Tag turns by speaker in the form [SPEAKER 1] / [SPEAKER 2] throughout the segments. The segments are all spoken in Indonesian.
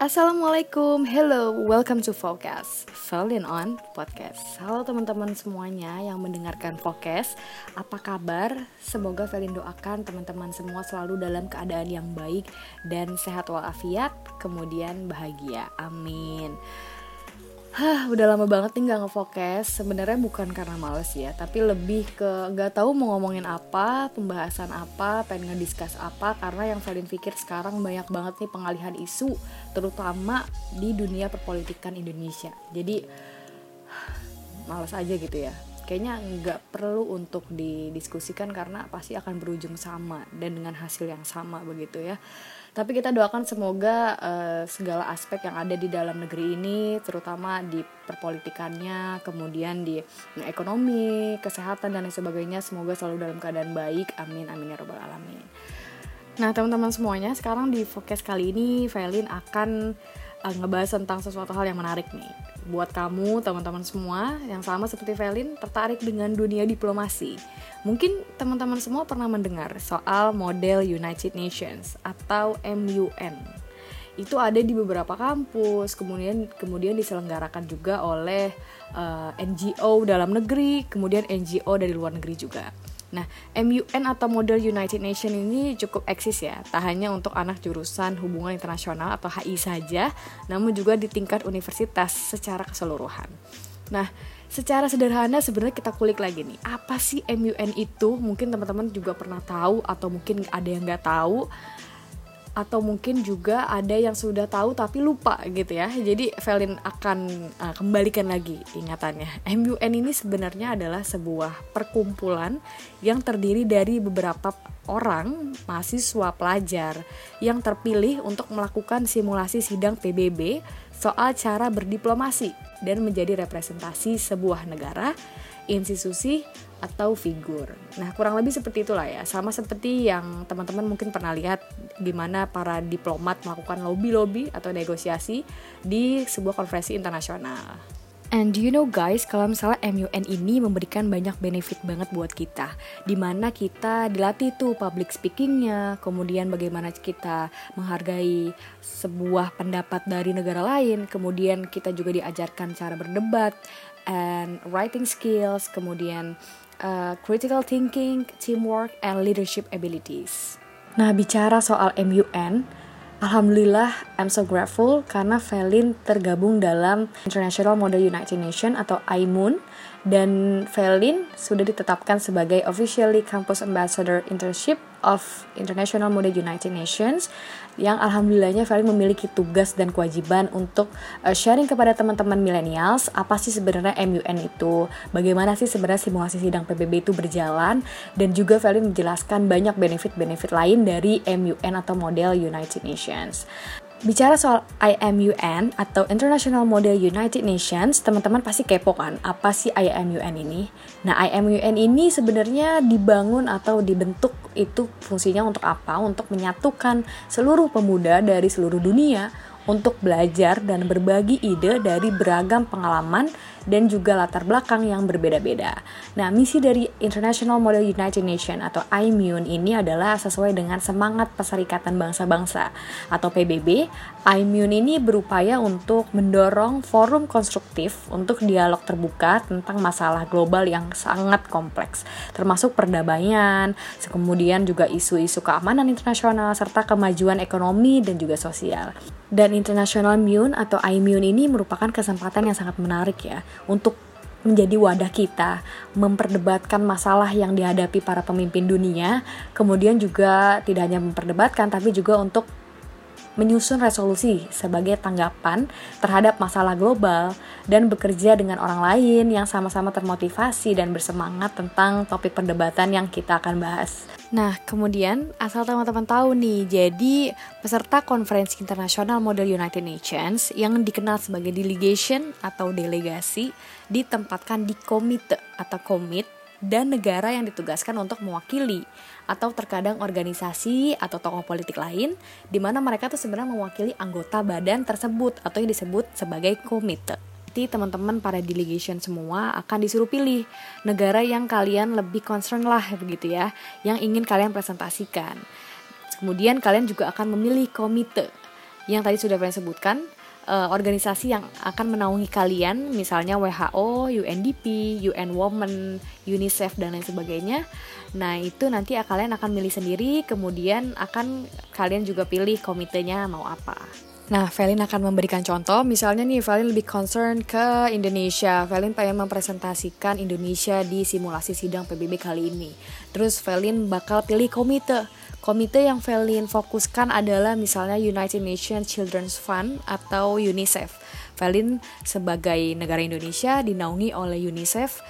[SPEAKER 1] Assalamualaikum, hello, welcome to Focus. Falling on Podcast. Halo teman-teman semuanya yang mendengarkan Focus. Apa kabar? Semoga Felin doakan teman-teman semua selalu dalam keadaan yang baik Dan sehat walafiat, kemudian bahagia, amin Hah, udah lama banget nih gak ngefokes. Sebenarnya bukan karena males ya, tapi lebih ke gak tahu mau ngomongin apa, pembahasan apa, pengen ngediskus apa. Karena yang Valin pikir sekarang banyak banget nih pengalihan isu, terutama di dunia perpolitikan Indonesia. Jadi males aja gitu ya. Kayaknya nggak perlu untuk didiskusikan karena pasti akan berujung sama dan dengan hasil yang sama begitu ya. Tapi kita doakan semoga uh, segala aspek yang ada di dalam negeri ini, terutama di perpolitikannya, kemudian di ekonomi, kesehatan dan lain sebagainya, semoga selalu dalam keadaan baik. Amin, amin ya robbal alamin. Nah teman-teman semuanya, sekarang di fokus kali ini, Velin akan uh, ngebahas tentang sesuatu hal yang menarik nih. Buat kamu, teman-teman semua yang sama seperti Velin, tertarik dengan dunia diplomasi Mungkin teman-teman semua pernah mendengar soal model United Nations atau MUN. Itu ada di beberapa kampus, kemudian kemudian diselenggarakan juga oleh uh, eh, NGO dalam negeri, kemudian NGO dari luar negeri juga. Nah, MUN atau model United Nations ini cukup eksis ya, tak hanya untuk anak jurusan hubungan internasional atau HI saja, namun juga di tingkat universitas secara keseluruhan. Nah, secara sederhana sebenarnya kita kulik lagi nih, apa sih MUN itu? Mungkin teman-teman juga pernah tahu atau mungkin ada yang nggak tahu atau mungkin juga ada yang sudah tahu tapi lupa gitu ya. Jadi Velin akan uh, kembalikan lagi ingatannya. MUN ini sebenarnya adalah sebuah perkumpulan yang terdiri dari beberapa orang mahasiswa pelajar yang terpilih untuk melakukan simulasi sidang PBB soal cara berdiplomasi dan menjadi representasi sebuah negara, institusi, atau figur. Nah, kurang lebih seperti itulah ya. Sama seperti yang teman-teman mungkin pernah lihat gimana para diplomat melakukan lobby-lobby atau negosiasi di sebuah konferensi internasional. And do you know guys, kalau misalnya MUN ini memberikan banyak benefit banget buat kita Di mana kita dilatih tuh public speakingnya Kemudian bagaimana kita menghargai sebuah pendapat dari negara lain Kemudian kita juga diajarkan cara berdebat And writing skills Kemudian uh, critical thinking, teamwork, and leadership abilities. Nah bicara soal MUN Alhamdulillah, I'm so grateful karena Felin tergabung dalam International Model United Nations atau IMUN dan Felin sudah ditetapkan sebagai officially Campus Ambassador Internship of International Model United Nations yang alhamdulillahnya Felin memiliki tugas dan kewajiban untuk uh, sharing kepada teman-teman millennials apa sih sebenarnya MUN itu, bagaimana sih sebenarnya simulasi sidang PBB itu berjalan dan juga Felin menjelaskan banyak benefit-benefit lain dari MUN atau model United Nations. Bicara soal IMUN atau International Model United Nations, teman-teman pasti kepo kan, apa sih IMUN ini? Nah, IMUN ini sebenarnya dibangun atau dibentuk itu fungsinya untuk apa? Untuk menyatukan seluruh pemuda dari seluruh dunia untuk belajar dan berbagi ide dari beragam pengalaman dan juga latar belakang yang berbeda-beda. Nah, misi dari International Model United Nations atau IMUN ini adalah sesuai dengan semangat Perserikatan Bangsa-Bangsa atau PBB. IMUN ini berupaya untuk mendorong forum konstruktif untuk dialog terbuka tentang masalah global yang sangat kompleks, termasuk perdamaian, kemudian juga isu-isu keamanan internasional serta kemajuan ekonomi dan juga sosial. Dan International Immune atau immune ini merupakan kesempatan yang sangat menarik ya untuk menjadi wadah kita memperdebatkan masalah yang dihadapi para pemimpin dunia, kemudian juga tidak hanya memperdebatkan tapi juga untuk menyusun resolusi sebagai tanggapan terhadap masalah global dan bekerja dengan orang lain yang sama-sama termotivasi dan bersemangat tentang topik perdebatan yang kita akan bahas. Nah, kemudian asal teman-teman tahu nih, jadi peserta konferensi internasional model United Nations yang dikenal sebagai delegation atau delegasi ditempatkan di komite atau komit dan negara yang ditugaskan untuk mewakili atau terkadang organisasi atau tokoh politik lain di mana mereka tuh sebenarnya mewakili anggota badan tersebut atau yang disebut sebagai komite. Jadi teman-teman para delegation semua akan disuruh pilih negara yang kalian lebih concern lah begitu ya, yang ingin kalian presentasikan. Kemudian kalian juga akan memilih komite yang tadi sudah saya sebutkan uh, organisasi yang akan menaungi kalian misalnya WHO, UNDP, UN Women, UNICEF dan lain sebagainya. Nah, itu nanti kalian akan milih sendiri kemudian akan kalian juga pilih komitenya mau apa. Nah, Velin akan memberikan contoh, misalnya nih Velin lebih concern ke Indonesia. Velin pengen mempresentasikan Indonesia di simulasi sidang PBB kali ini. Terus Velin bakal pilih komite. Komite yang Velin fokuskan adalah misalnya United Nations Children's Fund atau UNICEF. Velin sebagai negara Indonesia dinaungi oleh UNICEF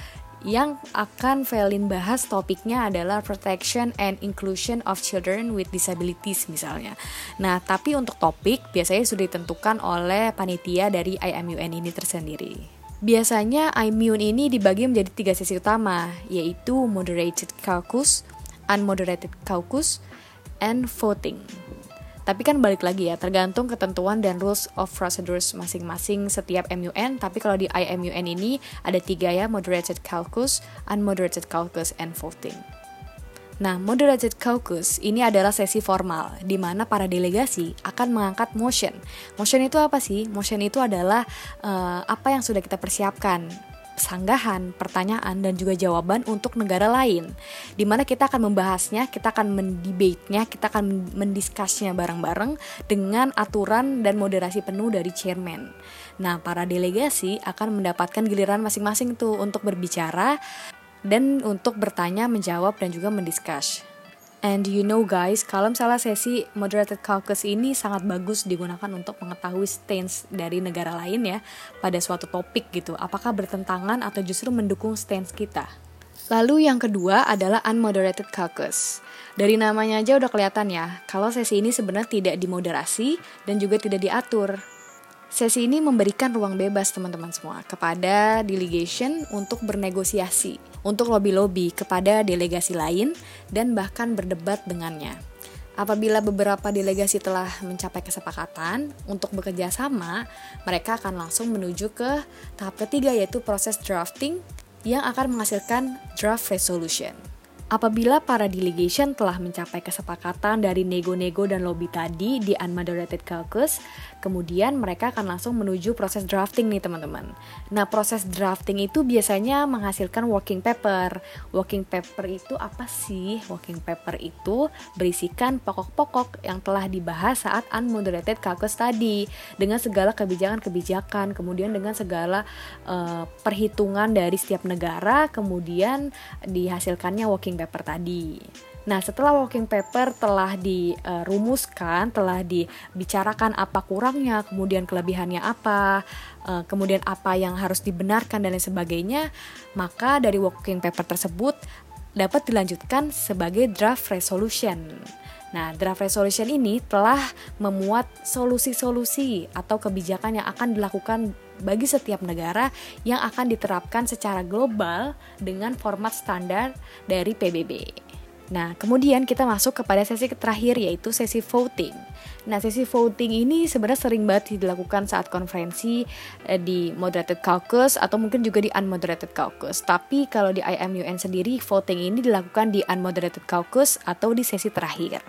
[SPEAKER 1] yang akan Velin bahas topiknya adalah protection and inclusion of children with disabilities misalnya. Nah, tapi untuk topik biasanya sudah ditentukan oleh panitia dari IMUN ini tersendiri. Biasanya IMUN ini dibagi menjadi tiga sesi utama, yaitu moderated caucus, unmoderated caucus, and voting. Tapi kan balik lagi ya, tergantung ketentuan dan rules of procedures masing-masing setiap MUN. Tapi kalau di IMUN ini ada tiga ya, moderated caucus, unmoderated caucus, and voting. Nah, moderated caucus ini adalah sesi formal di mana para delegasi akan mengangkat motion. Motion itu apa sih? Motion itu adalah uh, apa yang sudah kita persiapkan sanggahan, pertanyaan, dan juga jawaban untuk negara lain. Di mana kita akan membahasnya, kita akan mendebatenya, kita akan mendiskusnya bareng-bareng dengan aturan dan moderasi penuh dari chairman. Nah, para delegasi akan mendapatkan giliran masing-masing tuh untuk berbicara dan untuk bertanya, menjawab, dan juga mendiskus. And you know guys, kalau misalnya sesi moderated caucus ini sangat bagus digunakan untuk mengetahui stance dari negara lain ya pada suatu topik gitu. Apakah bertentangan atau justru mendukung stance kita? Lalu yang kedua adalah unmoderated caucus. Dari namanya aja udah kelihatan ya, kalau sesi ini sebenarnya tidak dimoderasi dan juga tidak diatur. Sesi ini memberikan ruang bebas teman-teman semua kepada delegation untuk bernegosiasi, untuk lobby-lobby kepada delegasi lain dan bahkan berdebat dengannya. Apabila beberapa delegasi telah mencapai kesepakatan untuk bekerja sama, mereka akan langsung menuju ke tahap ketiga yaitu proses drafting yang akan menghasilkan draft resolution. Apabila para delegation telah mencapai kesepakatan dari nego-nego dan lobby tadi di unmoderated caucus, kemudian mereka akan langsung menuju proses drafting nih teman-teman. Nah proses drafting itu biasanya menghasilkan working paper. Working paper itu apa sih? Working paper itu berisikan pokok-pokok yang telah dibahas saat unmoderated caucus tadi dengan segala kebijakan-kebijakan, kemudian dengan segala uh, perhitungan dari setiap negara, kemudian dihasilkannya working paper tadi. Nah, setelah working paper telah dirumuskan, telah dibicarakan apa kurangnya, kemudian kelebihannya apa, eh, kemudian apa yang harus dibenarkan dan lain sebagainya, maka dari working paper tersebut dapat dilanjutkan sebagai draft resolution. Nah, draft resolution ini telah memuat solusi-solusi atau kebijakan yang akan dilakukan bagi setiap negara yang akan diterapkan secara global dengan format standar dari PBB. Nah, kemudian kita masuk kepada sesi terakhir yaitu sesi voting. Nah, sesi voting ini sebenarnya sering banget dilakukan saat konferensi eh, di moderated caucus atau mungkin juga di unmoderated caucus. Tapi kalau di IMUN sendiri voting ini dilakukan di unmoderated caucus atau di sesi terakhir.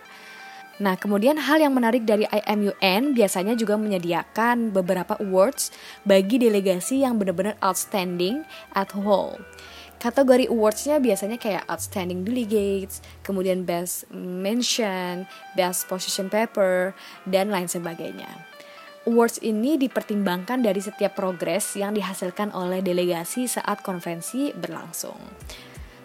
[SPEAKER 1] Nah, kemudian hal yang menarik dari IMUN biasanya juga menyediakan beberapa awards bagi delegasi yang benar-benar outstanding at whole. Kategori awardsnya biasanya kayak outstanding delegates, kemudian best mention, best position paper, dan lain sebagainya. Awards ini dipertimbangkan dari setiap progres yang dihasilkan oleh delegasi saat konferensi berlangsung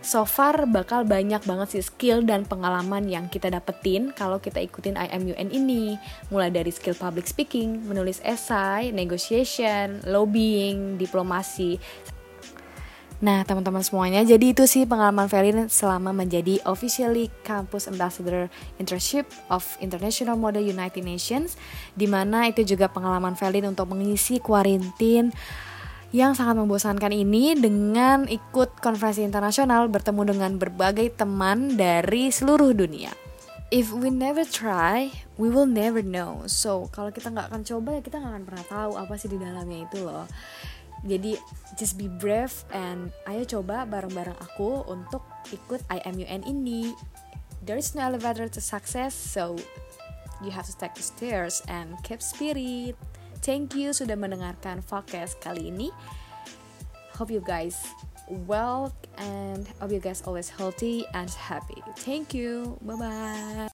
[SPEAKER 1] so far bakal banyak banget sih skill dan pengalaman yang kita dapetin kalau kita ikutin IMUN ini. Mulai dari skill public speaking, menulis esai, negotiation, lobbying, diplomasi. Nah, teman-teman semuanya, jadi itu sih pengalaman Felin selama menjadi officially Campus Ambassador Internship of International Model United Nations, di mana itu juga pengalaman Felin untuk mengisi kuarantin yang sangat membosankan ini dengan ikut konferensi internasional bertemu dengan berbagai teman dari seluruh dunia. If we never try, we will never know. So, kalau kita nggak akan coba ya kita nggak akan pernah tahu apa sih di dalamnya itu loh. Jadi, just be brave and ayo coba bareng-bareng aku untuk ikut IMUN ini. There is no elevator to success, so you have to take the stairs and keep spirit. Thank you sudah mendengarkan podcast kali ini. Hope you guys well and hope you guys always healthy and happy. Thank you. Bye bye.